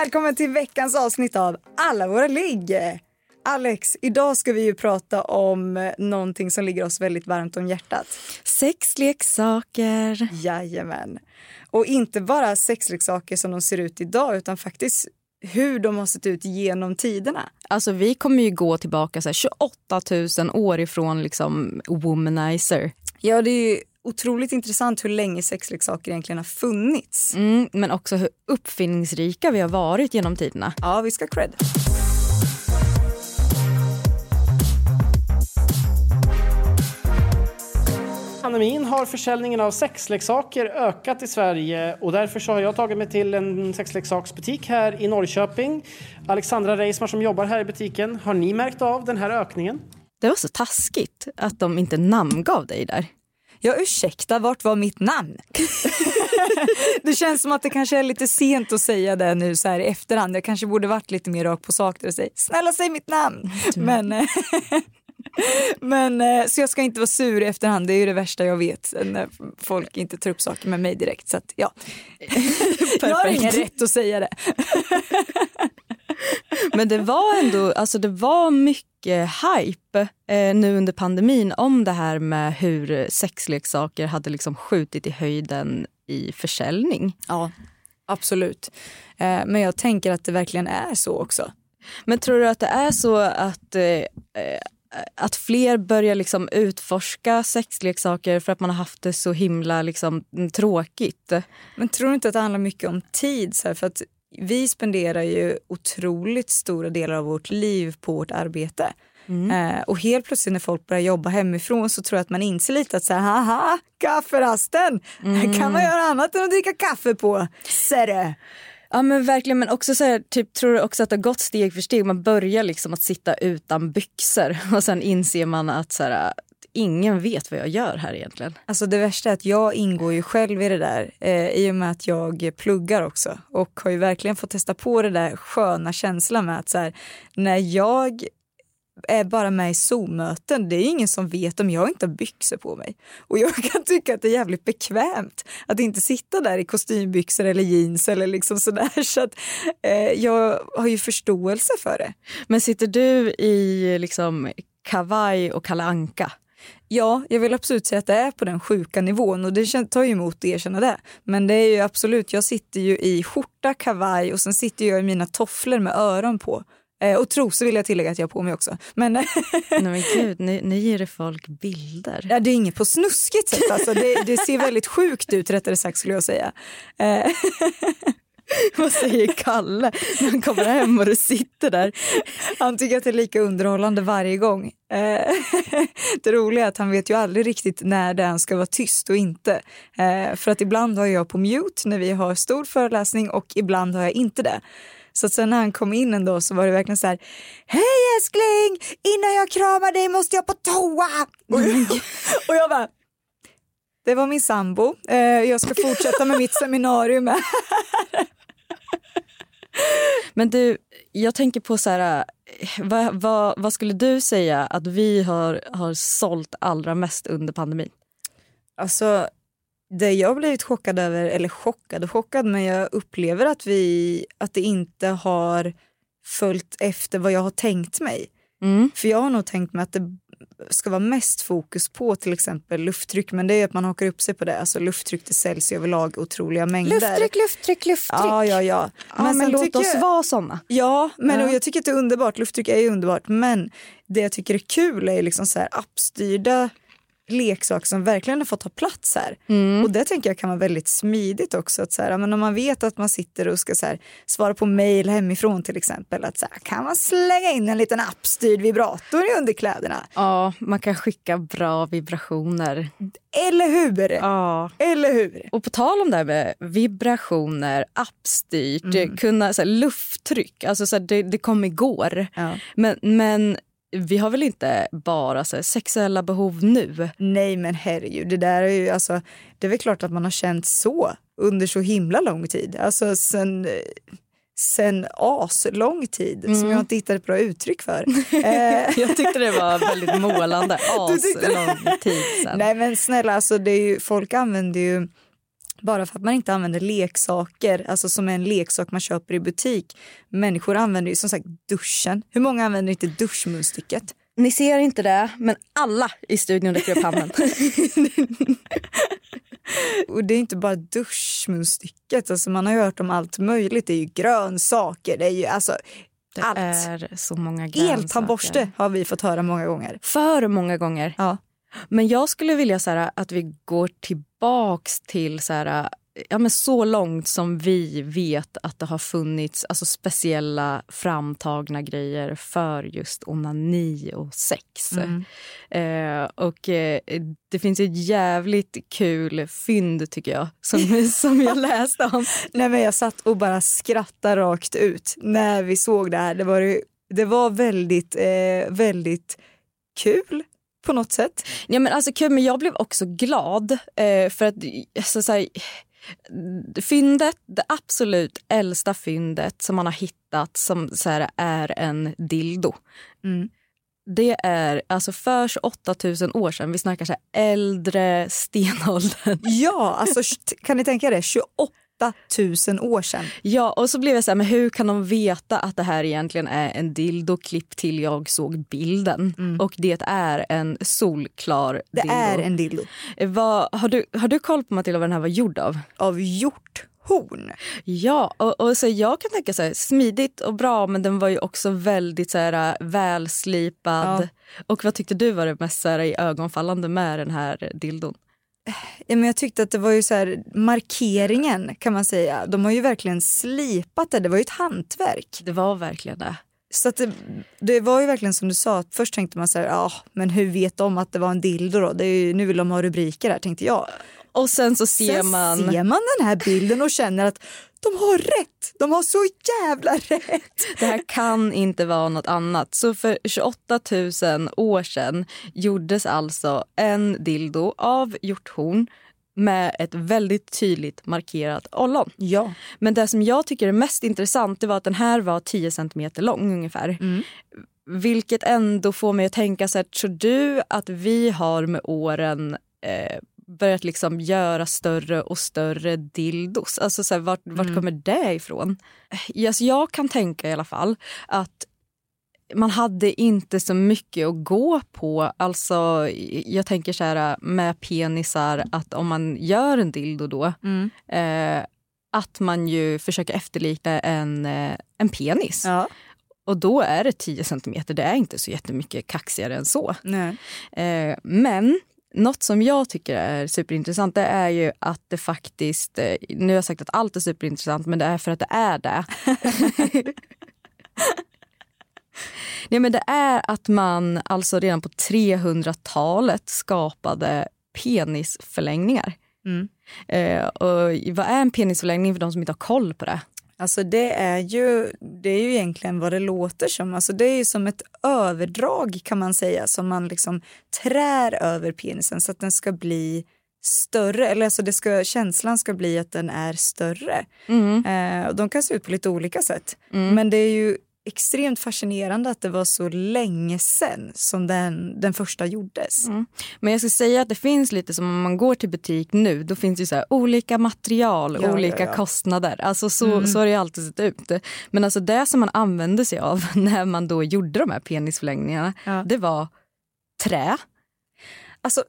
Välkommen till veckans avsnitt av Alla våra ligg. Alex, idag ska vi ju prata om någonting som ligger oss väldigt varmt om hjärtat. Sexleksaker. Jajamän. Och inte bara sexleksaker som de ser ut idag utan faktiskt hur de har sett ut genom tiderna. Alltså vi kommer ju gå tillbaka så här, 28 000 år ifrån liksom womanizer. Ja, det är otroligt intressant hur länge sexleksaker egentligen har funnits. Mm, men också hur uppfinningsrika vi har varit genom tiderna. Ja, vi ska cred. pandemin har försäljningen av sexleksaker ökat i Sverige och därför så har jag tagit mig till en sexleksaksbutik här i Norrköping. Alexandra Reismar som jobbar här i butiken, har ni märkt av den här ökningen? Det var så taskigt att de inte namngav dig där. Ja, ursäkta, vart var mitt namn? det känns som att det kanske är lite sent att säga det nu så här i efterhand. Jag kanske borde varit lite mer rakt på sak och säga snälla säg mitt namn. Men, eh, men eh, så jag ska inte vara sur i efterhand. Det är ju det värsta jag vet när folk inte tar upp saker med mig direkt. Så att, ja. jag har ingen rätt att säga det. Men det var ändå, alltså det var mycket hype eh, nu under pandemin om det här med hur sexleksaker hade liksom skjutit i höjden i försäljning. Ja, absolut. Eh, men jag tänker att det verkligen är så också. Men tror du att det är så att, eh, att fler börjar liksom utforska sexleksaker för att man har haft det så himla liksom, tråkigt? Men tror du inte att det handlar mycket om tid? Så här, för att vi spenderar ju otroligt stora delar av vårt liv på vårt arbete. Mm. Eh, och helt plötsligt när folk börjar jobba hemifrån så tror jag att man inser lite att så här, haha, kafferasten, mm. kan man göra annat än att dricka kaffe på, ser Ja men verkligen, men också så här, typ, tror du också att det har gått steg för steg. Man börjar liksom att sitta utan byxor och sen inser man att så här, ingen vet vad jag gör här egentligen. Alltså det värsta är att jag ingår ju själv i det där eh, i och med att jag pluggar också och har ju verkligen fått testa på det där sköna känslan med att så här, när jag är bara med i Zoom-möten. Det är ingen som vet om jag inte har byxor på mig. Och jag kan tycka att det är jävligt bekvämt att inte sitta där i kostymbyxor eller jeans eller liksom sådär. Så att eh, jag har ju förståelse för det. Men sitter du i liksom kavaj och kalanka? Ja, jag vill absolut säga att det är på den sjuka nivån och det tar ju emot att erkänna det. Men det är ju absolut, jag sitter ju i skjorta, kavaj och sen sitter jag i mina tofflor med öron på. Eh, och trosor vill jag tillägga att jag har på mig också. Men, Nej men gud, nu, nu ger det folk bilder. Ja, det är inget på snuskigt sätt. Alltså. Det, det ser väldigt sjukt ut rättare sagt skulle jag säga. Eh. Vad säger Kalle när han kommer hem och du sitter där? Han tycker att det är lika underhållande varje gång. Eh, det roliga är att han vet ju aldrig riktigt när det ska vara tyst och inte. Eh, för att ibland har jag på mute när vi har stor föreläsning och ibland har jag inte det. Så sen när han kom in ändå så var det verkligen så här, hej älskling, innan jag kramar dig måste jag på toa. Och, och jag bara, det var min sambo, eh, jag ska fortsätta med mitt seminarium. Men du, jag tänker på så här, vad, vad, vad, skulle du säga att vi har, har sålt allra mest under pandemin? Alltså, det jag blivit chockad över, eller chockad och chockad, men jag upplever att, vi, att det inte har följt efter vad jag har tänkt mig. Mm. För jag har nog tänkt mig att det ska vara mest fokus på till exempel lufttryck men det är att man hakar upp sig på det. Alltså lufttryck det säljs ju överlag otroliga mängder. Lufttryck, lufttryck, lufttryck. Ja, ja, ja. Men, ja, men låt oss jag... vara såna. Ja, men ja. jag tycker att det är underbart. Lufttryck är ju underbart men det jag tycker är kul är liksom så här appstyrda leksaker som verkligen har fått ta plats här. Mm. Och det tänker jag kan vara väldigt smidigt också. Att så här, men om man vet att man sitter och ska så här, svara på mejl hemifrån till exempel. Att så här, kan man slänga in en liten appstyrd vibrator i underkläderna? Ja, man kan skicka bra vibrationer. Eller hur? Ja. Eller hur? Och på tal om det här med vibrationer, appstyrt, Mm. kunna, så lufttryck. Alltså, så det, det kom igår. Ja. Men, men vi har väl inte bara så här, sexuella behov nu? Nej men herregud, det där är ju alltså, det är väl klart att man har känt så under så himla lång tid. Alltså sen, sen aslång tid som jag inte hittat ett bra uttryck för. eh, Jag tyckte det var väldigt målande. Aslång tid sen. nej men snälla, alltså det är ju, folk använder ju bara för att man inte använder leksaker, alltså som en leksak man köper i butik. Människor använder ju som sagt duschen. Hur många använder inte duschmunstycket? Ni ser inte det, men alla i studion räcker upp handen. Och det är inte bara duschmunstycket, alltså man har ju hört om allt möjligt. Det är ju grönsaker, det är ju alltså Det allt. är så många grönsaker. Eltandborste har vi fått höra många gånger. För många gånger. Ja. Men jag skulle vilja så här, att vi går tillbaks till så, här, ja, men så långt som vi vet att det har funnits alltså speciella framtagna grejer för just onani och sex. Eh, och eh, det finns ett jävligt kul fynd tycker jag som, som jag läste om. Nej, men jag satt och bara skrattade rakt ut när vi såg det här. Det var, det var väldigt, eh, väldigt kul på något sätt. Ja, men alltså, kul, men jag blev också glad eh, för att alltså, så här, fyndet, det absolut äldsta fyndet som man har hittat som så här, är en dildo. Mm. Det är alltså för 28 000 år sedan. Vi snackar så här, äldre stenåldern. Ja, alltså kan ni tänka det? 28 000 år sedan. Ja, och så blev jag så här, men hur kan de veta att det här egentligen är en dildo klipp till jag såg bilden? Och det är en solklar Mm. Det dildo. är en dildo Vad, har, du, har du koll på Matilda vad den här var gjord av? av hjorthorn. Ja, och, och så jag kan tänka så här, smidigt och bra men den var ju också väldigt så här, äh, välslipad. Och vad tyckte du var det mest så här, i ögonfallande med den här dildon? Ja, men jag tyckte att det var ju så här, markeringen kan man säga. De har ju verkligen slipat det. Det var ju ett hantverk. Det var verkligen det. Så det, det var ju verkligen som du sa, att först tänkte man så här, ja men hur vet de att det var en dildo då? Det är ju, nu vill de ha rubriker här tänkte jag. Och sen så ser Sen man... ser man den här bilden och känner att de har rätt. De har så jävla rätt. Det här kan inte vara något annat. Så för 28 000 år sedan gjordes alltså en dildo av hjorthorn med ett väldigt tydligt markerat ollon. Ja. Men det som jag tycker är mest intressant det var att den här var 10 centimeter lång ungefär. Vilket ändå får mig att tänka så här, tror du att vi har med åren eh, börjat liksom göra större och större dildos? Alltså så här, vart, vart kommer det ifrån? Eh, Alltså jag kan tänka i alla fall att man hade inte så mycket att gå på. Alltså, jag tänker så här med penisar att om man gör en dildo då eh, att man ju försöker efterlikna en, eh, en penis. ja. Och då är det 10 centimeter. Det är inte så jättemycket kaxigare än så. Eh, men något som jag tycker är superintressant det är ju att det faktiskt, eh, nu har jag sagt att allt är superintressant men det är för att det är det. Nej, men det är att man alltså redan på 300-talet skapade penisförlängningar. Mm. Eh, och vad är en penisförlängning för de som inte har koll på det? Alltså det är, ju, det är ju egentligen vad det låter som. Alltså det är ju som ett överdrag kan man säga som man liksom trär över penisen så att den ska bli större. Eller alltså det ska, känslan ska bli att den är större. Eh, och de kan se ut på lite olika sätt. Men det är ju extremt fascinerande att det var så länge sedan som den, den första gjordes. Men jag ska säga att det finns lite som om man går till butik nu, då finns det så olika material, Ja, olika ja, ja. kostnader. Alltså så, så har det alltid sett ut. Men alltså det som man använde sig av när man då gjorde de här penisförlängningarna, det var trä. Alltså,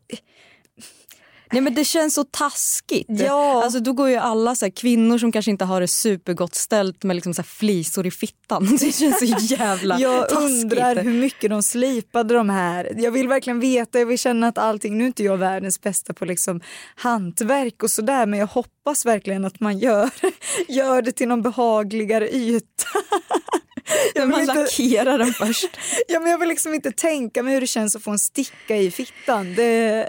Nej men det känns så taskigt. Ja. Alltså då går ju alla så här, kvinnor som kanske inte har det supergott ställt med liksom så här flisor i fittan. Det känns så jävla Jag taskigt. undrar hur mycket de slipade de här. Jag vill verkligen veta, jag vill känna att allting, nu är inte jag världens bästa på liksom hantverk och sådär men jag hoppas verkligen att man gör, gör det till någon behagligare yta. Jag man inte, lackerar den först. ja, men jag vill liksom inte tänka mig hur det känns att få en sticka i fittan. Det,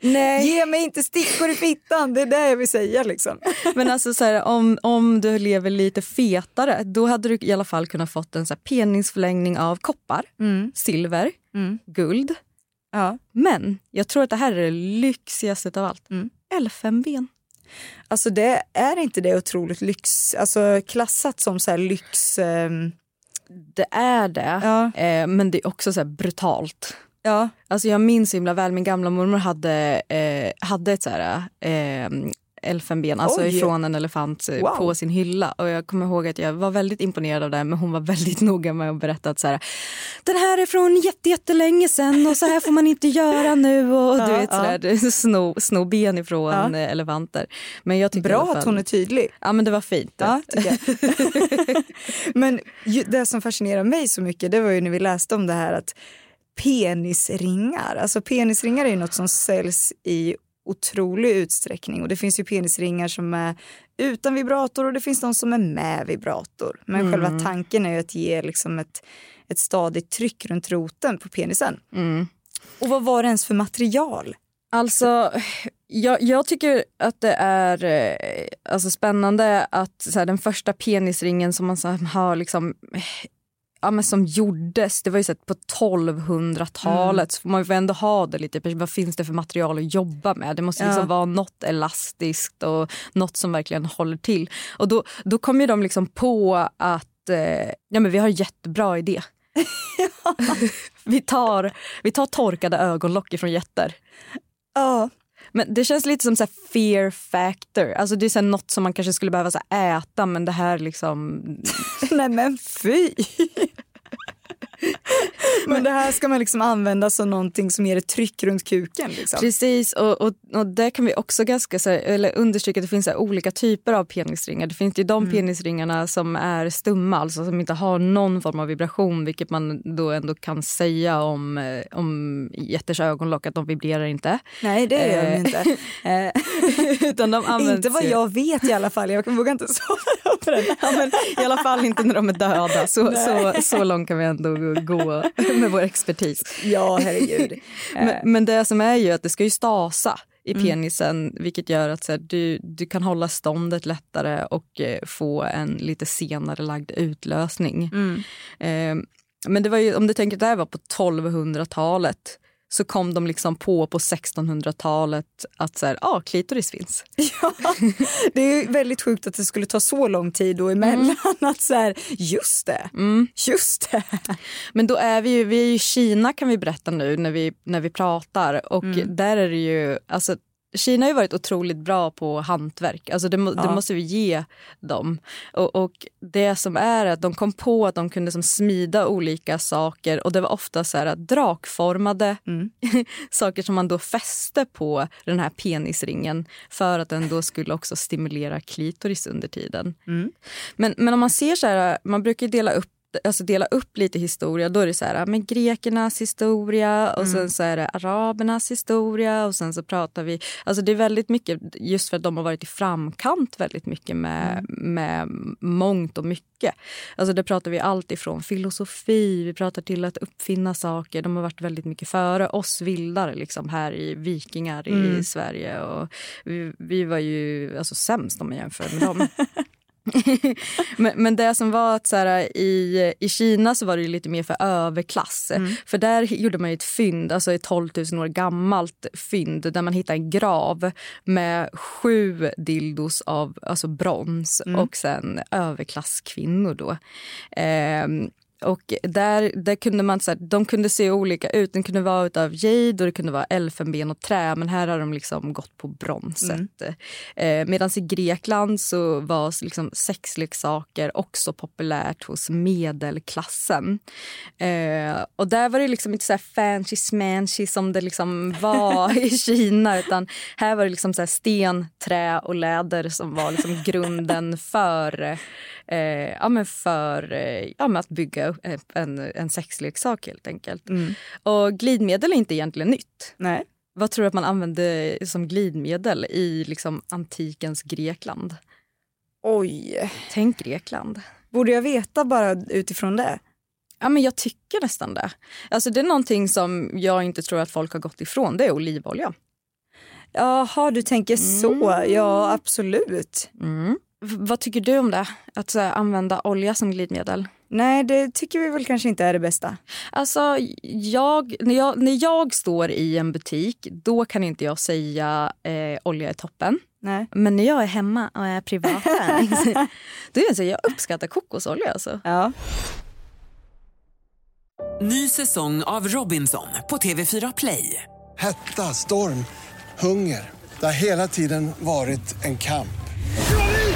Nej. ge mig inte stickor i fittan, det är det jag vill säga. Liksom. Men alltså så här, om, om du lever lite fetare då hade du i alla fall kunnat fått en så här penisförlängning av koppar, silver, Mm. guld. Ja. Men jag tror att det här är det lyxigaste av allt. Mm. Elfenben. Alltså det är inte det otroligt lyx, alltså klassat som så lyx... ehm, Det är det, Ja. eh, men det är också så brutalt. Ja. Alltså jag minns himla väl, min gamla mormor hade, eh, hade ett så här, eh, elfenben, alltså Oj. ifrån en elefant eh, Wow. på sin hylla. Och jag kommer ihåg att jag var väldigt imponerad av det men hon var väldigt noga med att berätta att så här, den här är från jätte, jättelänge sedan och så här får man inte göra nu och du Ja, vet ja. sådär, sno, sno ben ifrån Ja. eh, elefanter. Men jag tycker Bra fall- att hon är tydlig. Ja men det var fint. Ja. Men det som fascinerar mig så mycket det var ju när vi läste om det här att penisringar, alltså penisringar är ju något som säljs i otrolig utsträckning och det finns ju penisringar som är utan vibrator och det finns de som är med vibrator. Men själva tanken är ju att ge liksom ett, ett stadigt tryck runt roten på penisen. Och vad var det ens för material? Alltså, jag, jag tycker att det är eh, alltså, spännande att så här, den första penisringen som man så här, har liksom eh, Ja, men som gjordes, det var ju så på 1200-talet så får man ju ändå ha det lite, vad finns det för material att jobba med? Det måste liksom Ja. vara något elastiskt och något som verkligen håller till. Och då, då kom ju de liksom på att eh, ja, men vi har en jättebra idé. vi, tar, vi tar torkade ögonlock ifrån getter. Ja, men det känns lite som så här fear factor. Alltså det är så här något som man kanske skulle behöva så äta men det här liksom... nej men fy! Men det här ska man liksom använda som någonting som ger ett tryck runt kuken. Liksom. Precis och, och, och där kan vi också ganska så här, eller understryka att det finns så här olika typer av penisringar. Det finns ju de penisringarna som är stumma, alltså som inte har någon form av vibration vilket man då ändå kan säga om, eh, om jätters ögonlock att de vibrerar inte. Nej, det gör de Eh, inte. Utan de används inte vad ju- jag vet i alla fall. Jag vågar inte svara på det. Ja, men I alla fall inte när de är döda. Så, så, så långt kan vi ändå gå med vår expertis. Ja, herregud. Men, men det som är ju att det ska ju stasa i penisen vilket gör att så här, du, du kan hålla ståndet lättare och eh, få en lite senare lagd utlösning. Eh, men det var ju, om du tänker att det här var på 1200-talet så kom de liksom på på 1600-talet att så här, ah, klitoris finns. Ja, det är väldigt sjukt att det skulle ta så lång tid då emellan. Att så här, just det, just det. Men då är vi ju, vi är i Kina kan vi berätta nu när vi, när vi pratar och där är det ju, alltså Kina har ju varit otroligt bra på hantverk, alltså det, må, det Ja. måste vi ge dem. Och, och det som är att de kom på att de kunde som smida olika saker och det var ofta så här drakformade saker som man då fäste på den här penisringen för att den då skulle också stimulera klitoris under tiden. Men, men om man ser så här, man brukar dela upp Alltså dela upp lite historia, då är det så här, men grekernas historia och sen så är det arabernas historia och sen så pratar vi, alltså det är väldigt mycket just för att de har varit i framkant väldigt mycket med, med mångt och mycket. Alltså det pratar vi allt ifrån filosofi, vi pratar till att uppfinna saker, de har varit väldigt mycket före oss vildare liksom här i vikingar i Sverige och vi, vi var ju alltså sämst om man jämför med dem. men, men det som var att så här, i, i Kina så var det lite mer för överklass. För där gjorde man ett fynd, alltså ett 12 000 år gammalt fynd där man hittade en grav med sju dildos av alltså brons och sen överklasskvinnor då. Ehm, och där, där kunde man, så här, de kunde se olika ut. Den kunde vara av jade och det kunde vara elfenben och trä men här har de liksom gått på bronset. Mm. Eh, Medan i Grekland så var liksom sexleksaker också populärt hos medelklassen. Eh, och där var det liksom inte så här fancy smancy som det liksom var i Kina utan här var det liksom så sten, trä och läder som var liksom grunden för eh, ja, men för eh, ja, men att bygga en, en sexleksak helt enkelt. Mm. Och glidmedel är inte egentligen nytt. Nej. Vad tror du att man använde som glidmedel i liksom, antikens Grekland? Oj. Tänk Grekland. Borde jag veta bara utifrån det? Ja, men jag tycker nästan det. Alltså, det är någonting som jag inte tror att folk har gått ifrån. Det är olivolja. Jaha, du tänker så. Mm. Ja, absolut. Mm. Vad tycker du om det? Att här, använda olja som glidmedel? Nej, det tycker vi väl kanske inte är det bästa. Alltså, jag, när, jag, när jag står i en butik då kan inte jag säga eh, olja är toppen. Nej. Men när jag är hemma och är privat då är det så, jag uppskattar kokosolja. Alltså. Ja. Ny säsong av Robinson på TV4 Play. Hetta, storm, hunger. Det har hela tiden varit en kamp.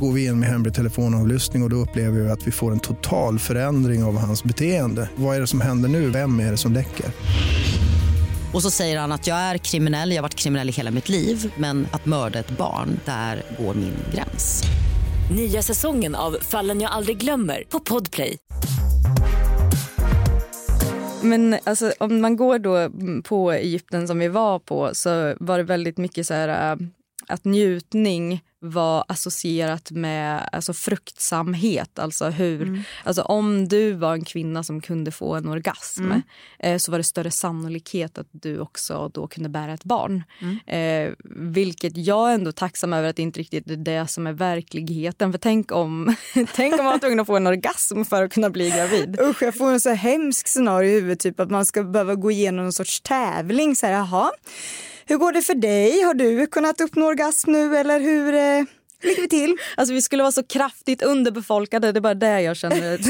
går vi in med hemlig telefonavlyssning och, och då upplever vi att vi får en total förändring av hans beteende. Vad är det som händer nu? Vem är det som läcker? Och så säger han att jag är kriminell, jag har varit kriminell i hela mitt liv men att mörda ett barn, där går min gräns. Nya säsongen av Fallen jag aldrig glömmer på Podplay. Men alltså, om man går då på Egypten som vi var på så var det väldigt mycket så här äh, att njutning var associerat med alltså fruktsamhet. Alltså, hur, mm. alltså om du var en kvinna som kunde få en orgasm mm. eh, så var det större sannolikhet att du också då kunde bära ett barn. Mm. Eh, vilket jag är ändå tacksam över att det inte riktigt är det som är verkligheten. För tänk om, tänk om man var tvungen att få en orgasm för att kunna bli gravid. Usch, jag får en så hemsk scenario i huvudet. Typ att man ska behöva gå igenom en sorts tävling. Så här, jaha. Hur går det för dig? Har du kunnat uppnå orgasm nu eller hur eh, ligger vi till? Alltså vi skulle vara så kraftigt underbefolkade, det är bara det jag känner.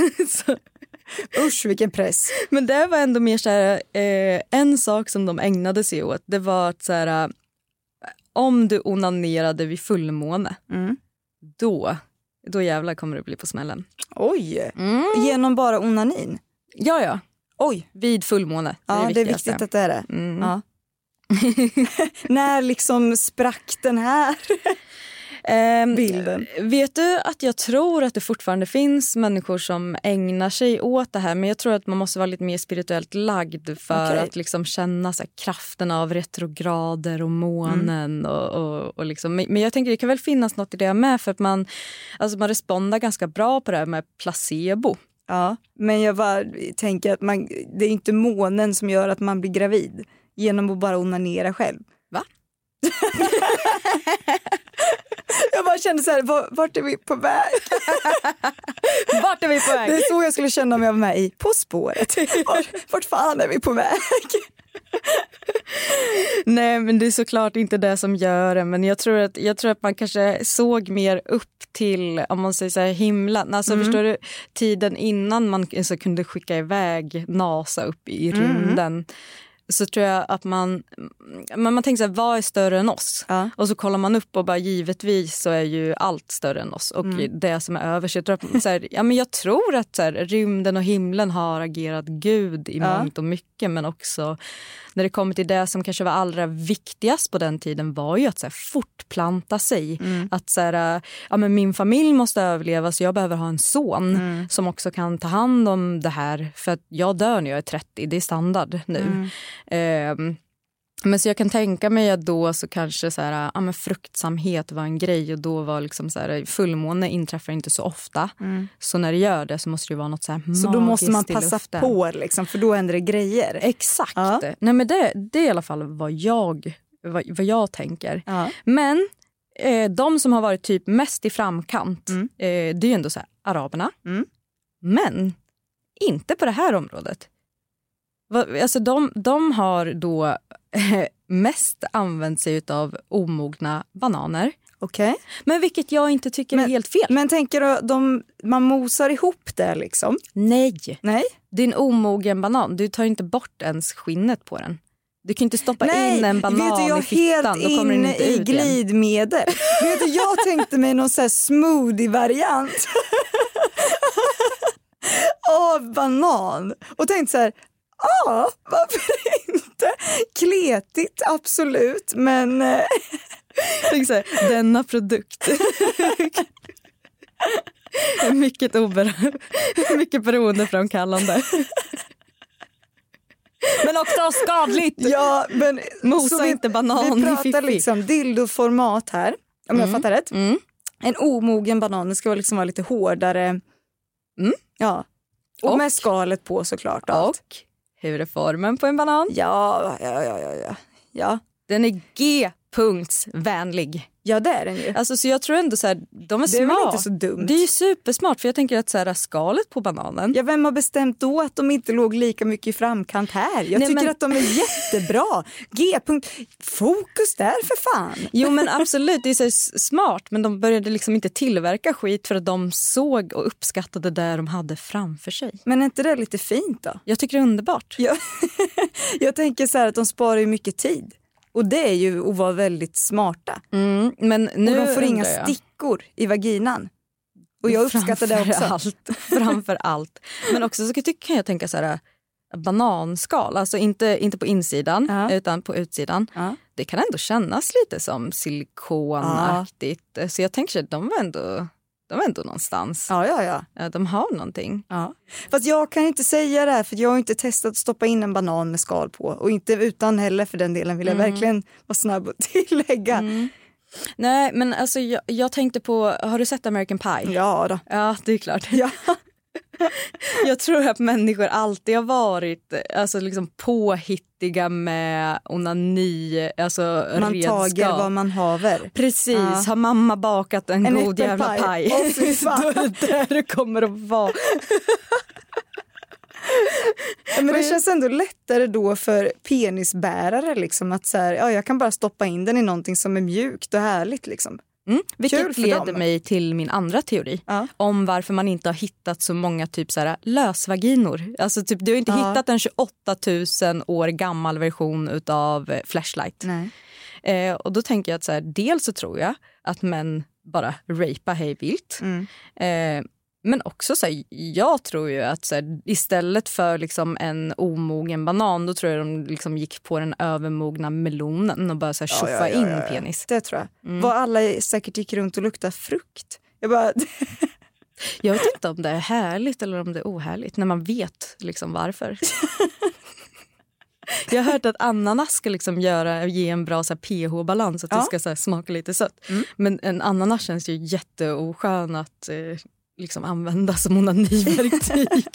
Usch vilken press. Men det var ändå mer så här, eh, en sak som de ägnade sig åt det var att så här, om du onanerade vid fullmåne mm. då, då jävlar kommer du bli på smällen. Oj, mm. genom bara onanin? Ja ja. Oj. Vid fullmåne. Det är ja, det är viktigt att det är det. Mm. Ja. När liksom sprack den här ehm, bilden? Vet du att jag tror att det fortfarande finns människor som ägnar sig åt det här men jag tror att man måste vara lite mer spirituellt lagd för okay. att liksom känna så här, kraften av retrograder och månen. Mm. Och, och, och liksom. Men jag tänker det kan väl finnas något i det med för att man, alltså man respondar ganska bra på det här med placebo. Ja, men jag bara tänker att man, det är inte månen som gör att man blir gravid genom att bara onanera själv. Va? jag bara kände så här, vart är vi på väg? vart är vi på väg? Det är så jag skulle känna om jag var med i På spåret. Vart, vart fan är vi på väg? Nej men det är såklart inte det som gör det men jag tror att, jag tror att man kanske såg mer upp till om man säger så här, himlen. Alltså mm. förstår du tiden innan man alltså, kunde skicka iväg NASA upp i mm. rymden. Mm så tror jag att man, man, man tänker så här, vad är större än oss? Ja. Och så kollar man upp och bara givetvis så är ju allt större än oss och mm. det som är över. Så jag tror, att, så här, ja, men jag tror att så här, rymden och himlen har agerat gud i ja. mångt och mycket men också när det kommer till det som kanske var allra viktigast på den tiden var ju att så här, fortplanta sig. Mm. Att så här, ja, men min familj måste överleva så jag behöver ha en son mm. som också kan ta hand om det här. För att jag dör när jag är 30, det är standard nu. Eh, men så jag kan tänka mig att då så kanske så här, ja, men fruktsamhet var en grej och då var liksom så här, fullmåne inträffar inte så ofta. Mm. Så när det gör det så måste det vara något så här Så då måste man passa på liksom, för då händer det grejer? Exakt. Ja. Nej, men det, det är i alla fall vad jag vad, vad jag tänker. Ja. Men eh, de som har varit typ mest i framkant, Mm. eh, det är ju ändå så här, araberna. Mm. Men inte på det här området. Alltså de, de har då eh, mest använt sig av omogna bananer. Okej. Men vilket jag inte tycker är Men- helt fel. Men tänker du, de, man mosar ihop det liksom? Nej, Nej? det är en omogen banan. Du tar inte bort ens skinnet på den. Du kan inte stoppa Nej, in en banan vet du, jag i är fittan. helt Då kommer inne i glidmedel. vet du, jag tänkte mig någon smoothie-variant av banan. Och tänkte så här, ja, varför inte? Kletigt, absolut, men eh, här, denna produkt. är mycket, ober- mycket beroendeframkallande. Men också skadligt. ja, men Mosa vi- inte banan Vi pratar liksom dildoformat här, om jag fattar rätt. Mm. En omogen banan, det ska liksom vara lite hårdare. Mm. Ja. Och, Och? med skalet på såklart. och. Och hur är formen på en banan? Ja, ja, ja, ja, ja. Ja, Den är G-punktsvänlig. Ja det är den ju. Alltså, så jag tror ändå så här, de är Det är väl smart. inte så dumt? Det är ju supersmart för jag tänker att så här, skalet på bananen. Ja, vem har bestämt då att de inte låg lika mycket i framkant här? Jag Nej, tycker men- att de är jättebra. G-punkt. Fokus där för fan. Jo men absolut, det är så smart men de började liksom inte tillverka skit för att de såg och uppskattade det de hade framför sig. Men är inte det lite fint då? Jag tycker det är underbart. Jag, jag tänker så här att de sparar ju mycket tid. Och det är ju att vara väldigt smarta. Mm, men nu och de får inga stickor i vaginan. Och jag uppskattar det Framför också. Allt, framför allt. Men också så kan jag tänka så här bananskal, alltså inte, inte på insidan Ja. utan på utsidan. Ja. Det kan ändå kännas lite som silikonaktigt. Så jag tänker att de var ändå, de var ändå någonstans. Ja, ja, ja. Ja, De har någonting. Ja. Fast jag kan inte säga det här för jag har inte testat att stoppa in en banan med skal på. Och inte utan heller för den delen vill jag verkligen vara snabb att tillägga. Nej men alltså jag, jag tänkte på, har du sett American Pie? Ja då. Ja, det är klart. Ja. Jag tror att människor alltid har varit alltså, liksom påhittiga med onani, alltså Man redskap. tager vad man haver. Precis, Ja. har mamma bakat en, En god jävla paj. Då är det där det kommer att vara. Men det känns ändå lättare då för penisbärare liksom att så här, ja, jag kan bara stoppa in den i någonting som är mjukt och härligt liksom. Mm, vilket leder dem. mig till min andra teori Ja. om varför man inte har hittat så många typ så här, lösvaginor. Alltså, typ, du har inte Ja. hittat en 28 000 år gammal version utav eh, Flashlight. Eh, och då tänker jag att så här, dels så tror jag att män bara rapar hej vilt. Mm. Eh, men också så här, jag tror ju att så här, istället för liksom en omogen banan då tror jag de liksom gick på den övermogna melonen och bara så här, tjoffa ja, ja, in ja, ja. penis. Det tror jag. Mm. Vad alla säkert gick runt och luktade frukt. Jag bara, Jag vet inte om det är härligt eller om det är ohärligt när man vet liksom varför. Jag har hört att ananas ska liksom göra, ge en bra pH-balans, att Ja. det ska så smaka lite sött. Mm. Men en ananas känns ju jätteoskön att eh, liksom använda som onaniverktyg.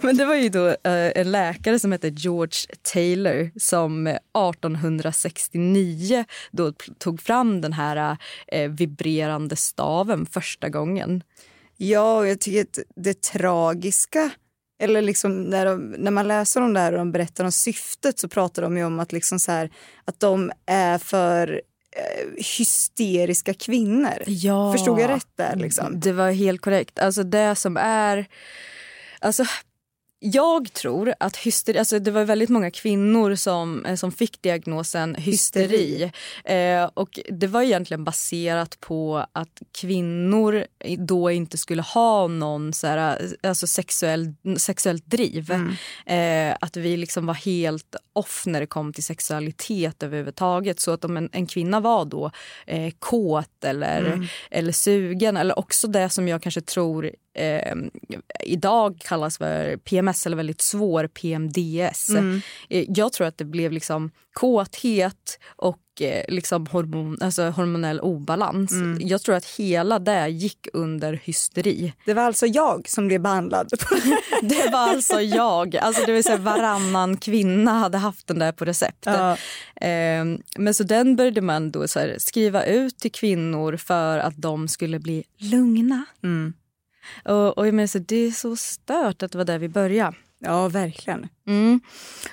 Men det var ju då eh, en läkare som hette George Taylor som eh, 1869 då tog fram den här eh, vibrerande staven första gången. ja, och jag tycker att det tragiska eller liksom när, de, när man läser om det här och de berättar om syftet så pratar de ju om att, liksom så här, att de är för eh, hysteriska kvinnor. Ja. Förstod jag rätt där? Liksom? Det var helt korrekt. Alltså det som är... Alltså, jag tror att hysteri, alltså det var väldigt många kvinnor som, eh, som fick diagnosen hysteri. Eh, och det var egentligen baserat på att kvinnor då inte skulle ha någon så här, alltså sexuell, sexuellt driv. Eh, att vi liksom var helt off när det kom till sexualitet överhuvudtaget. Så att om en, en kvinna var då eh, kåt eller, eller sugen eller också det som jag kanske tror eh, idag kallas för PMS eller väldigt svår PMDS. Eh, jag tror att det blev liksom kåthet och eh, liksom hormon, alltså hormonell obalans. Jag tror att hela det gick under hysteri. Det var alltså jag som blev behandlad. Det var alltså jag. Alltså det vill säga varannan kvinna hade haft den där på recept. Ja. Eh, men så den började man då skriva ut till kvinnor för att de skulle bli lugna. Mm. Och, och jag menar, så det är så stört att det var där vi började. Ja, verkligen. Mm.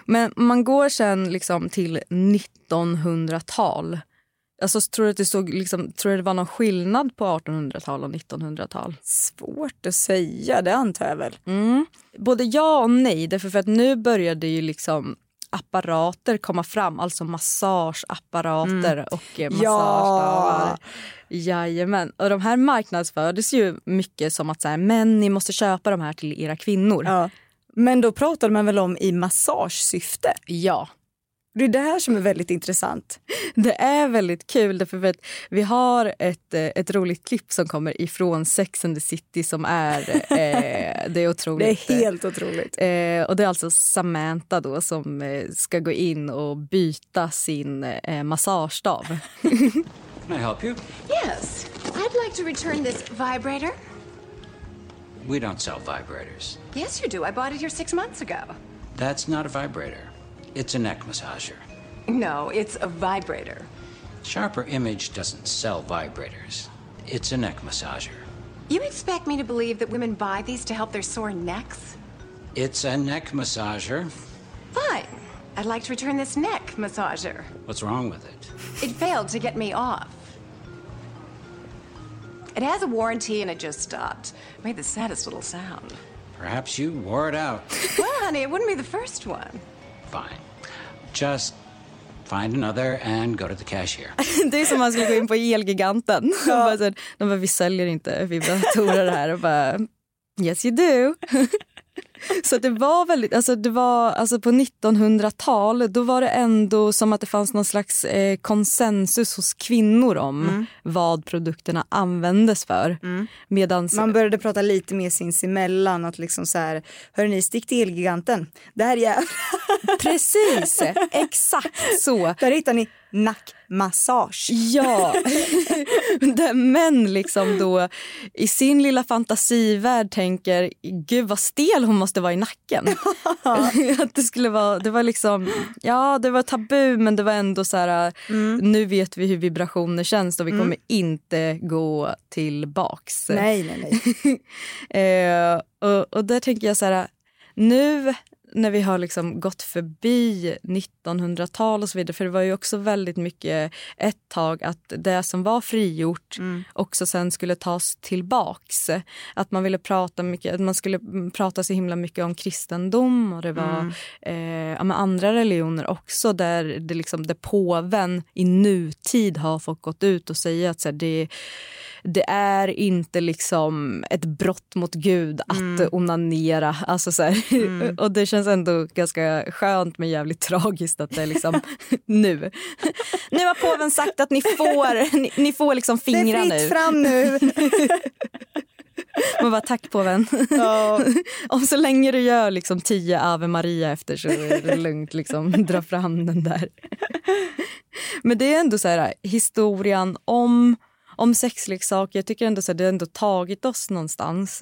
Men man går sen liksom till 1900-tal. Alltså, tror du att det, stod, liksom, tror du det var någon skillnad på 1800-tal och 1900-tal? Svårt att säga, det antar jag väl. Mm. Både ja och nej. Därför för att nu började ju liksom apparater komma fram. Alltså massageapparater och eh, massagestavar. Jajamän. Och de här marknadsfördes ju mycket som att så här, men ni måste köpa de här till era kvinnor. Ja. Men då pratade man väl om i massagesyfte? ja. Det är det här som är väldigt intressant. Det är väldigt kul därför för att vi har ett, eh, ett roligt klipp som kommer ifrån Sex and the City som är, eh, det är otroligt. Det är helt otroligt. Eh, och det är alltså Samantha då som eh, ska gå in och byta sin eh, massagestav. Can I help you? Yes, I'd like to return this vibrator. We don't sell vibrators. Yes, you do. I bought it here six months ago. That's not a vibrator. It's a neck massager. No, it's a vibrator. Sharper Image doesn't sell vibrators. It's a neck massager. You expect me to believe that women buy these to help their sore necks? It's a neck massager. Fine. I'd like to return this neck massager. What's wrong with it? It failed to get me off. It has a warranty and it just stopped. Made the saddest little sound. Perhaps you wore it out. Well, honey, it wouldn't be the first one. Fine. Just find another and go to the cashier. det är som om man skulle gå in på Elgiganten. Här, de bara, vi säljer inte vibratorer här. Och bara, yes you do. Så det var väldigt, alltså det var, alltså på 1900-tal då var det ändå som att det fanns någon slags eh, konsensus hos kvinnor om vad produkterna användes för. Medans, Man började prata lite mer sinsemellan. Att liksom så här, hörni, stick till Elgiganten. Där, jävlar. precis, exakt så. Där hittar ni nackmassage. Ja, där män liksom då i sin lilla fantasivärld tänker gud vad stel hon måste vara i nacken. att det skulle vara, det var liksom, ja det var tabu men det var ändå så här, nu vet vi hur vibrationer känns och vi kommer inte gå tillbaks. Nej, nej, nej. Eh, och, och där tänker jag så här, nu när vi har liksom gått förbi 1900-tal och så vidare, för det var ju också väldigt mycket ett tag att det som var frigjort också sen skulle tas tillbaks. Att man ville prata mycket, att man skulle mm, prata så himla mycket om kristendom och det var eh, ja, men andra religioner också där det liksom, där påven i nutid har fått gått ut och säga att så här, det det är inte liksom ett brott mot Gud att onanera. Alltså så här. Och det känns ändå ganska skönt men jävligt tragiskt att det är liksom nu. Nu har påven sagt att ni får, ni, ni får liksom Det är fingra fritt nu. fram nu. Man bara tack påven. Ja. Om så länge du gör liksom tio Ave Maria efter så är det lugnt. Liksom, dra fram den där. Men det är ändå så här, historien om, om sexleksaker. Jag tycker ändå så här, det har ändå tagit oss någonstans.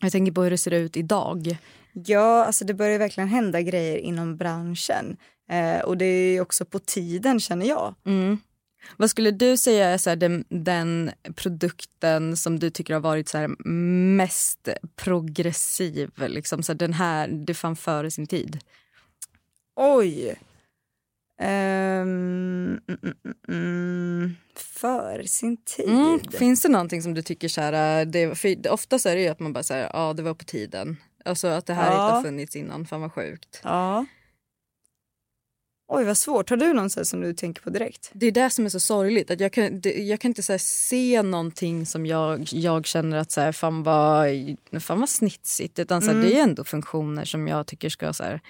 Jag tänker på hur det ser ut idag. Ja, alltså det börjar verkligen hända grejer inom branschen. Eh, och det är också på tiden känner jag. Vad skulle du säga är så här, den, den produkten som du tycker har varit så här, mest progressiv? Liksom, så här, den här, det fann före sin tid. Oj. Ehm, mm, mm, mm, för sin tid. Mm. Finns det någonting som du tycker så här, det, för oftast är det ju att man bara säger ja det var på tiden. Alltså att det här Ja. inte har funnits innan, fan vad sjukt. Ja. Oj vad svårt. Har du någon sån här som du tänker på direkt? Det är det som är så sorgligt. Att jag, kan, det, jag kan inte så här, se någonting som jag, jag känner att så här, fan, vad, fan vad snitsigt. Utan så det är ändå funktioner som jag tycker ska... Så här,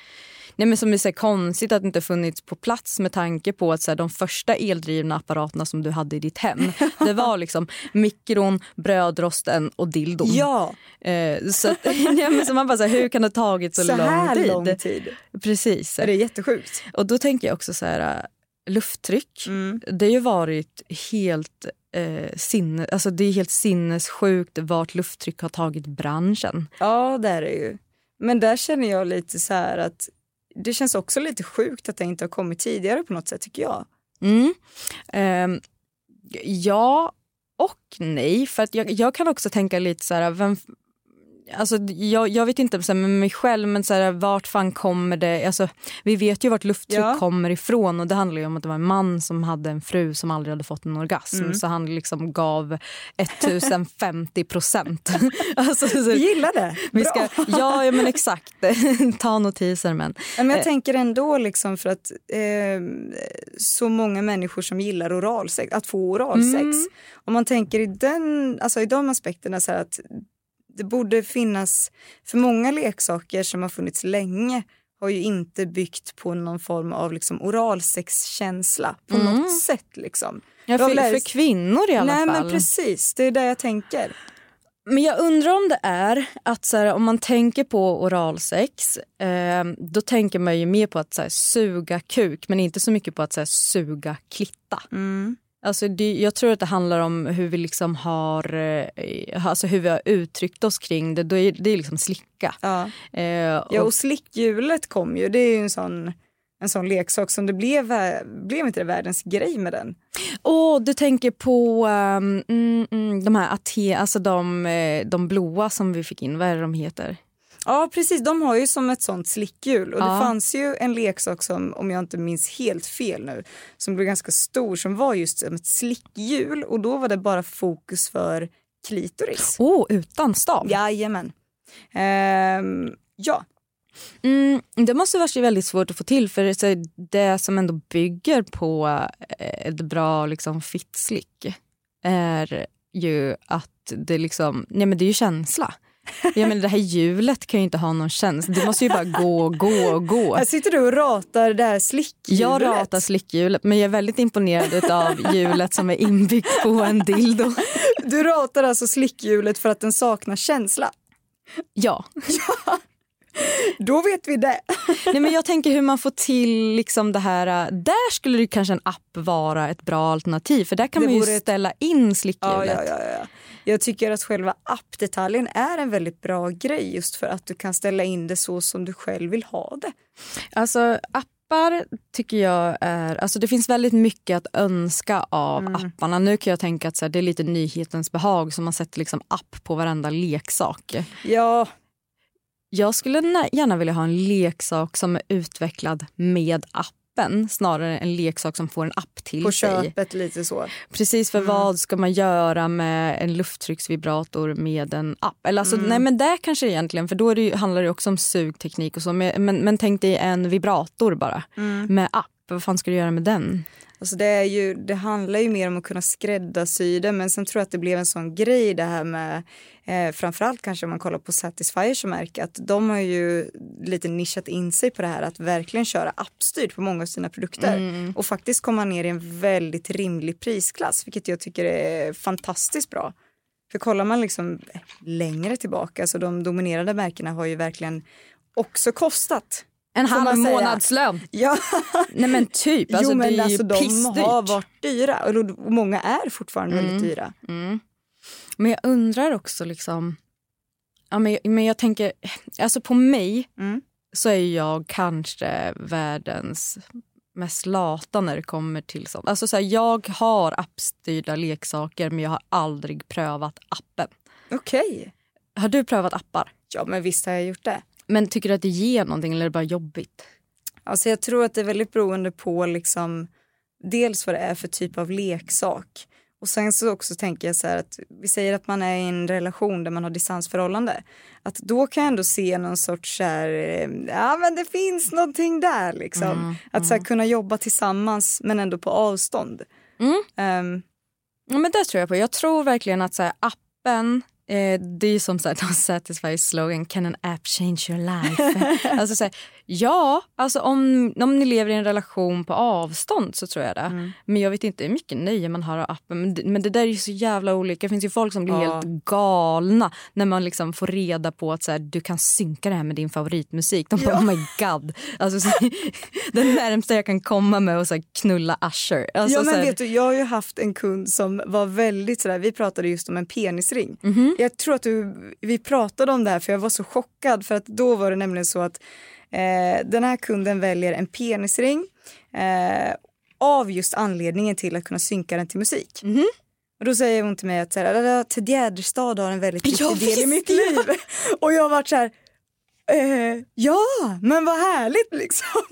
nej, men som är så konstigt att det inte funnits på plats med tanke på att så här, de första eldrivna apparaterna som du hade i ditt hem det var liksom mikron, brödrosten och dildon. Ja, Eh, så, att, ja, men så man bara så här, hur kan det ha tagit så, så här lång tid? lång tid. Precis. Det är jättesjukt. Och då tänker jag också så här, Lufttryck. Det har ju varit helt, eh, sinne, alltså det är helt sinnessjukt vart lufttryck har tagit branschen. Ja, det är det ju. Men där känner jag lite så här att det känns också lite sjukt att det inte har kommit tidigare på något sätt tycker jag. Mm. Um, ja och nej. För att jag, jag kan också tänka lite så här, vem, Alltså, jag, jag vet inte så här, med mig själv, men så här, vart fan kommer det... Alltså, vi vet ju vart lufttryck Ja. kommer ifrån. och Det handlar ju om att det var en man som hade en fru som aldrig hade fått en orgasm. Mm. Så han liksom gav 1050 procent. alltså, så, Vi gillar det. vi ska, ja, ja, men exakt. Ta notiser. Men. Ja, men jag Eh, tänker ändå liksom för att eh, så många människor som gillar oralsex, att få oralsex. Mm. Om man tänker i, den, alltså i de aspekterna så att det borde finnas, för många leksaker som har funnits länge har ju inte byggt på någon form av liksom oralsexkänsla på Mm. något sätt. Liksom. Ja, Jag för, lär- för kvinnor i alla Nej, fall. men precis, det är det jag tänker. Men jag undrar om det är att så här, om man tänker på oralsex eh, då tänker man ju mer på att så här, suga kuk men inte så mycket på att så här, suga klitta. Mm. Alltså det, jag tror att det handlar om hur vi liksom har, eh, alltså hur vi har uttryckt oss kring det. Då är, det är liksom slicka. Ja. Eh, Ja, och slickhjulet kom ju. Det är ju en sån, en sån leksak som det blev, blev inte det världens grej med den. Åh, du tänker på mm, mm, de här ate, alltså de, eh, de blåa som vi fick in. Vad är det de heter? Ja precis, de har ju som ett sånt slickhjul och Ja. det fanns ju en leksak som, om jag inte minns helt fel nu, som blev ganska stor som var just som ett slickhjul och då var det bara fokus för klitoris. Åh, utan stav? Jajamän. Ehm, ja. Mm, det måste vara väldigt svårt att få till för det som ändå bygger på eh, ett bra liksom, fittslick är ju att det liksom, nej men det är ju känsla. Jag menar, det här hjulet kan ju inte ha någon känsla. Det måste ju bara gå, gå, gå. Här sitter du och ratar det här slickhjulet. Jag ratar slickhjulet men jag är väldigt imponerad av hjulet som är inbyggt på en dildo. Du ratar alltså slickhjulet för att den saknar känsla. Ja. Då vet vi det. Nej, men jag tänker hur man får till liksom det här. äh, Där skulle det kanske en app vara ett bra alternativ för där kan Det man ju ett- ställa in slickhjulet. ja, ja, ja. Jag tycker att själva appdetaljen är en väldigt bra grej just för att du kan ställa in det så som du själv vill ha det. Alltså appar tycker jag är, alltså det finns väldigt mycket att önska av Mm. apparna. Nu kan jag tänka att så här, det är lite nyhetens behag som man sätter liksom app på varenda leksak. Ja, Jag skulle gärna vilja ha en leksak som är utvecklad med appen snarare än en leksak som får en app till på sig. köpet lite så. Precis, för vad ska man göra med en lufttrycksvibrator med en app? Eller alltså, Mm. Nej men det kanske egentligen, för då det handlar det också om sugteknik och så. Men, men, men tänk dig en vibrator bara Mm. med app. Vad fan ska du göra med den? Alltså det, är ju, det handlar ju mer om att kunna skräddarsy det men sen tror jag att det blev en sån grej det här med eh, framförallt kanske om man kollar på Satisfyer som märke att de har ju lite nischat in sig på det här att verkligen köra appstyrt på många av sina produkter Mm. och faktiskt komma ner i en väldigt rimlig prisklass vilket jag tycker är fantastiskt bra. För kollar man liksom längre tillbaka så de dominerande märkena har ju verkligen också kostat. En halv månadslön. Ja. Nej men typ. Alltså, jo men det är alltså ju de pissdyrt. har varit dyra och många är fortfarande väldigt dyra. Mm. Men jag undrar också liksom... Ja, men, men jag tänker, alltså på mig Mm. så är jag kanske världens mest lata när det kommer till sånt. Alltså så här, jag har appstyrda leksaker men jag har aldrig prövat appen. Okej. Har du prövat appar? Ja men visst har jag gjort det. Men tycker du att det ger någonting eller är det bara jobbigt? Alltså jag tror att det är väldigt beroende på liksom dels vad det är för typ av leksak. Och sen så också tänker jag så här att vi säger att man är i en relation där man har distansförhållande. Att då kan jag ändå se någon sorts så här, eh, ja men det finns någonting där liksom. Mm, att så här, kunna jobba tillsammans men ändå på avstånd. Mm. Ehm, Ja, men det tror jag på. Jag tror verkligen att så här, appen Eh, det är ju som så här, de Satisfy slogan, can an app change your life? alltså så här, ja, alltså om, om ni lever i en relation på avstånd så tror jag det. Mm. Men jag vet inte hur mycket nöje man har av appen. Men det, men det där är ju så jävla olika. Det finns ju folk som blir Ja. helt galna när man liksom får reda på att så här, du kan synka det här med din favoritmusik. De bara, Ja. oh my god. Alltså, så, det närmsta jag kan komma med att så här, knulla Usher. Alltså, ja, men här, vet du, jag har ju haft en kund som var väldigt sådär, vi pratade just om en penisring. Mhm. Jag tror att du, vi pratade om det här för jag var så chockad för att då var det nämligen så att eh, den här kunden väljer en penisring eh, av just anledningen till att kunna synka den till musik. Mhm. Och då säger hon till mig att så här, "Dada, Ted Gärdestad har en väldigt viktig Ja, del i mitt ja. liv. Och jag har varit så här, Eh, ja, men vad härligt liksom.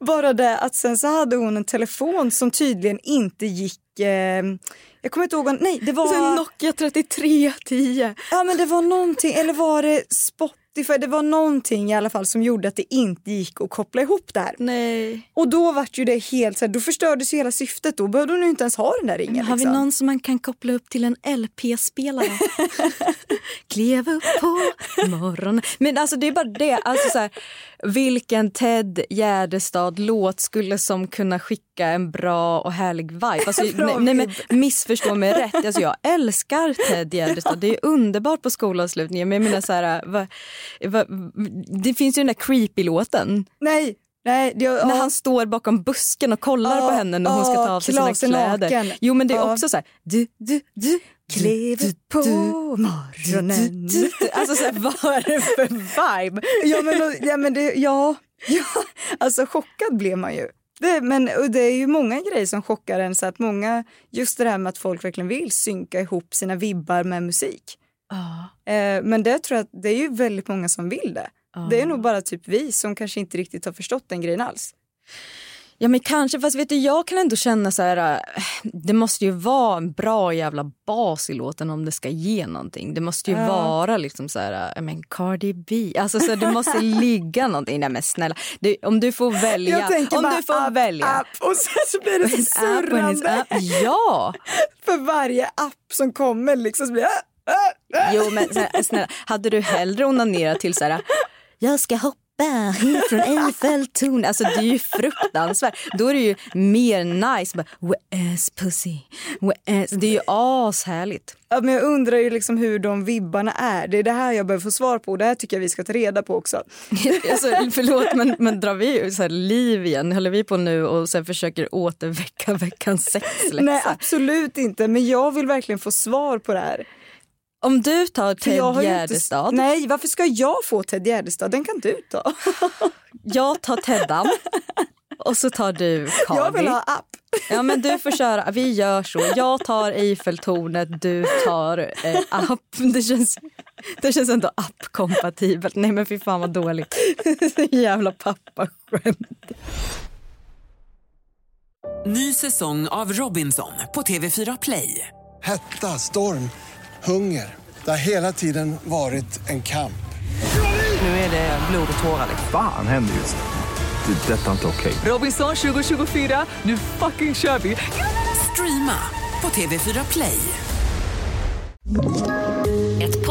Bara det att sen så hade hon en telefon som tydligen inte gick... Eh, jag kommer inte ihåg, nej det var... Så en Nokia 3310. Ja men det var någonting, eller var det Spotify? Det var någonting i alla fall som gjorde att det inte gick att koppla ihop det här. Nej. Och då vart ju det helt så här, då förstördes ju hela syftet. Då behövde hon ju inte ens ha den där ringen. Har vi liksom. någon som man kan koppla upp till en LP-spelare? Klev upp på morgonen. Men alltså det är bara det. Alltså så här, vilken Ted Gärdestad-låt skulle som kunna skicka en bra och härlig vibe? Alltså, nej, nej, men missförstå mig rätt. Alltså, jag älskar Ted Gärdestad. Det är underbart på skolavslutningen. Men jag menar så här, va, det finns ju den där creepy-låten. Nej, nej. Det, ja. När han står bakom busken och kollar Ja, på henne när hon ska ta ja, av sig sina kläder. naken. Jo men det är Ja. också så här, du, du, du, Klev på morgonen. Alltså så här, vad är det för vibe? Ja men, ja, men det, ja, ja, alltså chockad blev man ju. Det, men det är ju många grejer som chockar en. Så att många, just det här med att folk verkligen vill synka ihop sina vibbar med musik. Eh, men det tror jag att det är ju väldigt många som vill det. Det är nog bara typ vi som kanske inte riktigt har förstått den grejen alls. Ja men kanske, fast vet du jag kan ändå känna så här, äh, det måste ju vara en bra jävla bas i låten om det ska ge någonting. Det måste ju Ja. vara liksom så här, äh, men Cardi B, alltså så här, det måste ligga någonting. Nej men snälla, det, om du får välja. Jag om bara du får app, välja. app och sen så blir det så surrande. Ja! För varje app som kommer liksom så blir det... Jo men snälla, hade du hellre onanerat till så här, jag ska hoppa hit från Eiffeltornet. Alltså det är ju fruktansvärt. Då är det ju mer nice. Bara, Where's pussy? Where's? Det är ju ashärligt. Ja, men jag undrar ju liksom hur de vibbarna är. Det är det här jag behöver få svar på. Det här tycker jag vi ska ta reda på också. Alltså, förlåt men, men drar vi så här liv igen? Håller vi på nu och sen försöker återväcka veckans sexläxa? Nej absolut inte, men jag vill verkligen få svar på det här. Om du tar Ted ju inte- Gärdestad, Nej, varför ska jag få Ted Gärdestad? Den kan du ta. jag tar Teddan och så tar du Cardi. Jag vill ha app. Ja men du får köra, vi gör så. Jag tar Eiffeltornet, du tar eh, app. Det känns, det känns ändå app-kompatibelt. Nej men fy fan vad dåligt. Jävla pappaskämt. Ny säsong av Robinson på TV4 Play. Hetta, storm, hunger. Det har hela tiden varit en kamp. Nu är det blod och tårar. Fan händer just nu. Det. är Detta är inte okej. Robinson 2024, nu fucking kör vi! Streama på TV4 Play.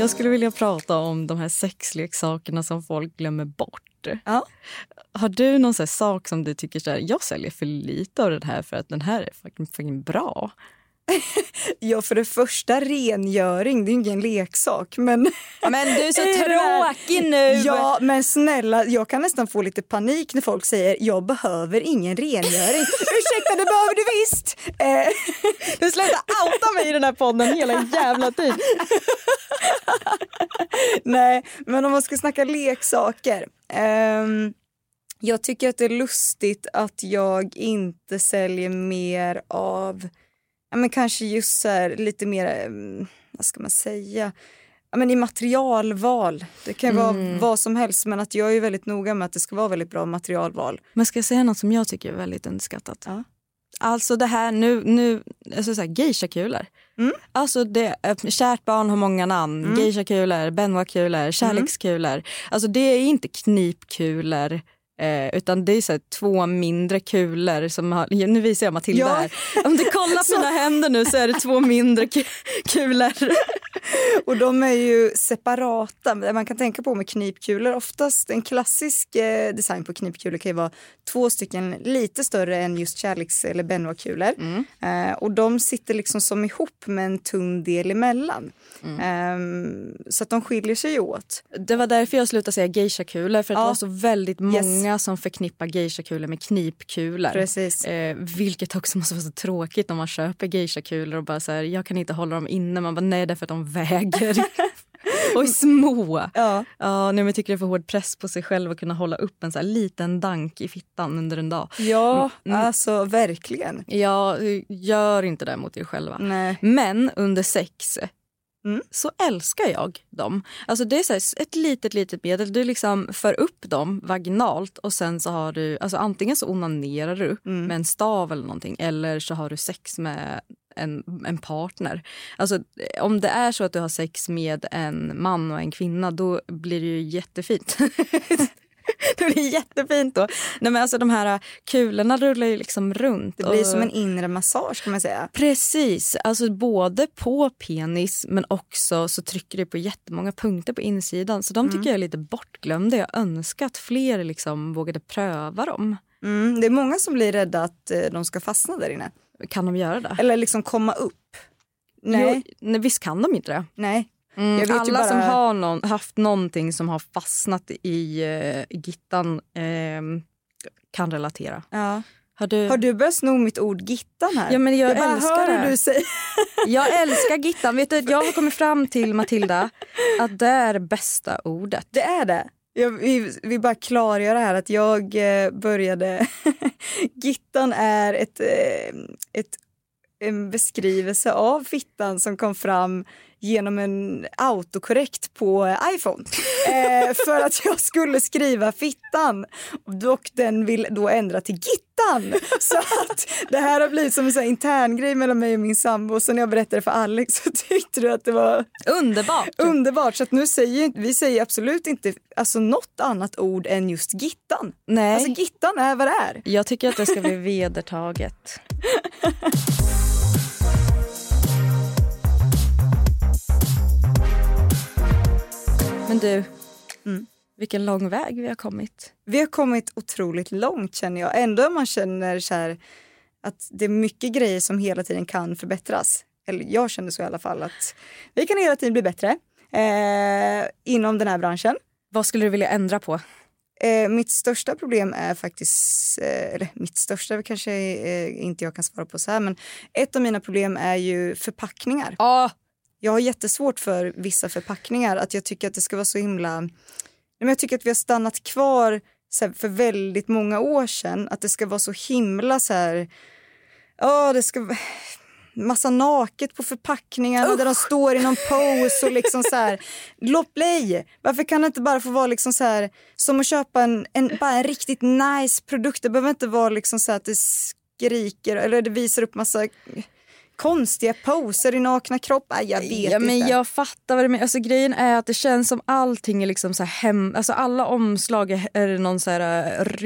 Jag skulle vilja prata om de här sexleksakerna som folk glömmer bort. Ja. Har du någon här sak som du tycker så här, jag säljer för lite av den här för att den här är fucking, fucking bra? Ja, för det första rengöring, det är ju ingen leksak. Men, Men du är så tråkig nu! Ja, men snälla, jag kan nästan få lite panik när folk säger jag behöver ingen rengöring. Ursäkta, det behöver du visst! Eh, Du slutar outa mig i den här podden hela jävla tiden. Nej, men om man ska snacka leksaker. ehm, jag tycker att det är lustigt att jag inte säljer mer av ja, men kanske just så här, lite mer, mm, vad ska man säga, ja, men i materialval. Det kan Mm. vara vad som helst men att jag är väldigt noga med att det ska vara väldigt bra materialval. Men ska jag säga något som jag tycker är väldigt underskattat? Alltså det här nu, nu alltså så här, geisha-kulor. Alltså det, eh, kärt barn har många namn. Mm. Geisha-kulor, Benoit-kulor, kärlekskulor. Alltså det är inte knipkulor. Eh, utan det är så här, två mindre kulor som har, nu visar jag Matilda Ja. här. Om du kollar på mina händer nu så är det två mindre ku- kulor. Och de är ju separata. Man kan tänka på med knipkulor, oftast en klassisk eh, design på knipkulor kan ju vara två stycken lite större än just kärleks eller Benoit-kulor. Eh, och de sitter liksom som ihop med en tunn del emellan. Ehm, så att de skiljer sig åt. Det var därför jag slutade säga geisha-kulor för att Ja. det var så väldigt många som förknippar geisha-kulor med knipkulor. Precis. Eh, vilket också måste vara så tråkigt när man köper geisha-kulor och bara så här, jag kan inte hålla dem inne. Man bara nej det är för att de väger. och är små. Ja. Ja, nej, men jag tycker det är för hård press på sig själv att kunna hålla upp en så här liten dank i fittan under en dag. Ja, Mm. alltså verkligen. Ja, gör inte det mot er själva. Nej. Men under sex Mm. så älskar jag dem. Alltså det är så här, ett litet, litet medel. Du liksom för upp dem vaginalt och sen så har du, alltså antingen så onanerar du Mm. med en stav eller någonting eller så har du sex med en, en partner. Alltså om det är så att du har sex med en man och en kvinna då blir det ju jättefint. det blir jättefint då. Nej, men alltså de här kulorna rullar ju liksom runt. Det blir och- som en inre massage kan man säga. Precis, alltså både på penis men också så trycker det på jättemånga punkter på insidan. Så de tycker Mm. jag är lite bortglömda. Jag önskar att fler liksom vågade pröva dem. Mm, det är många som blir rädda att eh, de ska fastna där inne. Kan de göra det? Eller liksom komma upp. Nej. Jo, nej visst kan de inte det? Nej. Mm, Jag alla bara- som har någon, haft någonting som har fastnat i uh, gittan ehm, kan relatera. Ja. Har du... Har du börjat sno mitt ord gittan här? Ja, men jag bara älskar hör det. du säger. Jag älskar gittan. Vet du, jag har kommit fram till, Matilda, att det är bästa ordet. Det är det. Jag vill, vill bara klargöra här att jag eh, började... Gittan är ett, eh, ett, en beskrivelse av fittan som kom fram genom en autokorrekt på iPhone. Eh, för att jag skulle skriva fittan och den vill då ändra till gittan. Så att det här har blivit som en sån intern grej mellan mig och min sambo. Och så när jag berättade för Alex så tyckte du att det var Underbart! Underbart, så att nu säger vi säger absolut inte alltså, något annat ord än just gittan. Nej. Alltså gittan är vad det är. Jag tycker att det ska bli vedertaget. Men du, vilken lång väg vi har kommit. Vi har kommit otroligt långt känner jag. Ändå man känner så här, att det är mycket grejer som hela tiden kan förbättras. Eller jag känner så i alla fall att vi kan hela tiden bli bättre eh, inom den här branschen. Vad skulle du vilja ändra på? Eh, mitt största problem är faktiskt, eh, eller mitt största kanske eh, inte jag kan svara på så här, men ett av mina problem är ju förpackningar. Ja. Jag har jättesvårt för vissa förpackningar, att jag tycker att det ska vara så himla... Men Jag tycker att vi har stannat kvar för väldigt många år sedan, att det ska vara så himla så här... Ja, det ska massa naket på förpackningarna där de står i någon pose och liksom så här bli. Varför kan det inte bara få vara liksom så här som att köpa en, en, bara en riktigt nice produkt. Det behöver inte vara liksom så här att det skriker eller det visar upp massa konstiga poser i nakna kroppar. Jag vet ja, men inte. Jag fattar vad du menar. Alltså, grejen är att det känns som allting är liksom så här hem... Alltså, alla omslag är, är det någon så här,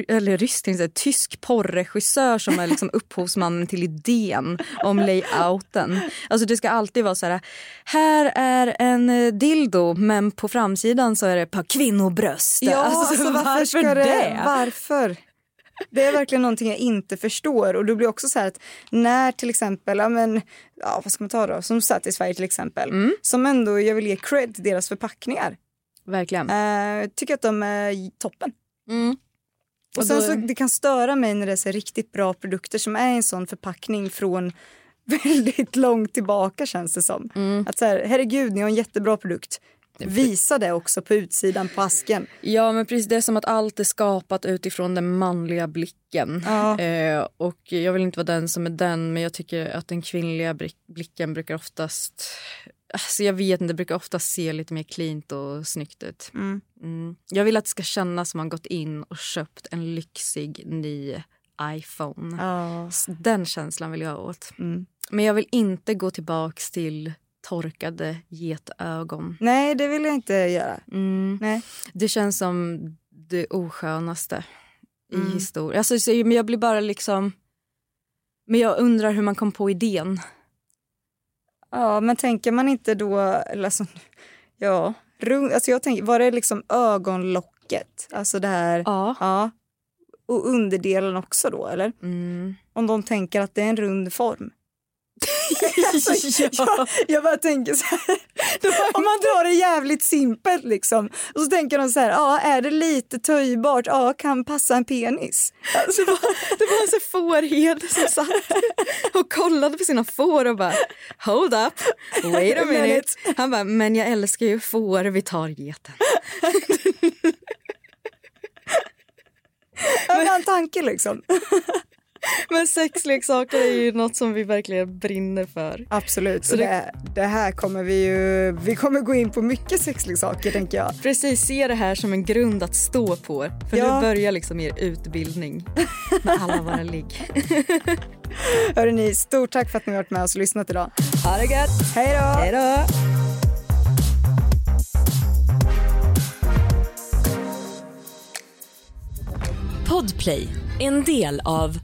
eller rysk, jag säga, tysk porrregissör som är liksom upphovsmannen till idén om layouten. Alltså, det ska alltid vara så här, här är en eh, dildo men på framsidan så är det ett par kvinnobröst. Ja, alltså, alltså, varför, ska det? Varför? Det är verkligen någonting jag inte förstår. Och det blir också så här att när till exempel, ja men, ja vad ska man ta då, som Satisfyer till exempel, Mm. som ändå jag vill ge cred till deras förpackningar. Verkligen. Eh, tycker att de är toppen. Mm. Och Och då- så, det kan störa mig när det är så riktigt bra produkter som är en sån förpackning från väldigt långt tillbaka känns det som. Mm. Att så här, herregud, ni har en jättebra produkt. Visa det också på utsidan på asken. Ja men precis, det är som att allt är skapat utifrån den manliga blicken. Ja. Eh, och jag vill inte vara den som är den men jag tycker att den kvinnliga blicken brukar oftast Alltså jag vet inte, det brukar oftast se lite mer cleant och snyggt ut. Mm. Mm. Jag vill att det ska kännas som man gått in och köpt en lyxig ny iPhone. Ja. Den känslan vill jag åt. Mm. Men jag vill inte gå tillbaks till torkade getögon. Nej, det vill jag inte göra. Mm. Nej. Det känns som det oskönaste Mm. i historien. Alltså, så- men jag blir bara liksom... Men jag undrar hur man kom på idén. Ja, men tänker man inte då, eller alltså, ja, rund, alltså jag tänker, var det liksom ögonlocket? Alltså det här, ja. Och underdelen också då, eller? Mm. Om de tänker att det är en rund form. Alltså, Ja. jag, jag bara tänker så här, om man drar det jävligt simpelt liksom. Och så tänker de så här, ja är det lite töjbart, ja kan passa en penis. Alltså, Det var, det var en sån fårherde som satt och kollade på sina får och bara hold up, wait a minute. Han bara, men jag älskar ju får, vi tar geten. Ja, men en tanke liksom. Men sexleksaker är ju något som vi verkligen brinner för. Absolut, Så det- det, det här kommer vi ju, vi kommer gå in på mycket sexleksaker tänker jag. Precis, se det här som en grund att stå på. För Ja. nu börjar liksom er utbildning med alla våra ligg. Hörrni, stort tack för att ni har varit med oss och lyssnat idag. Ha det gött! Hej då! Hej då! Podplay, en del av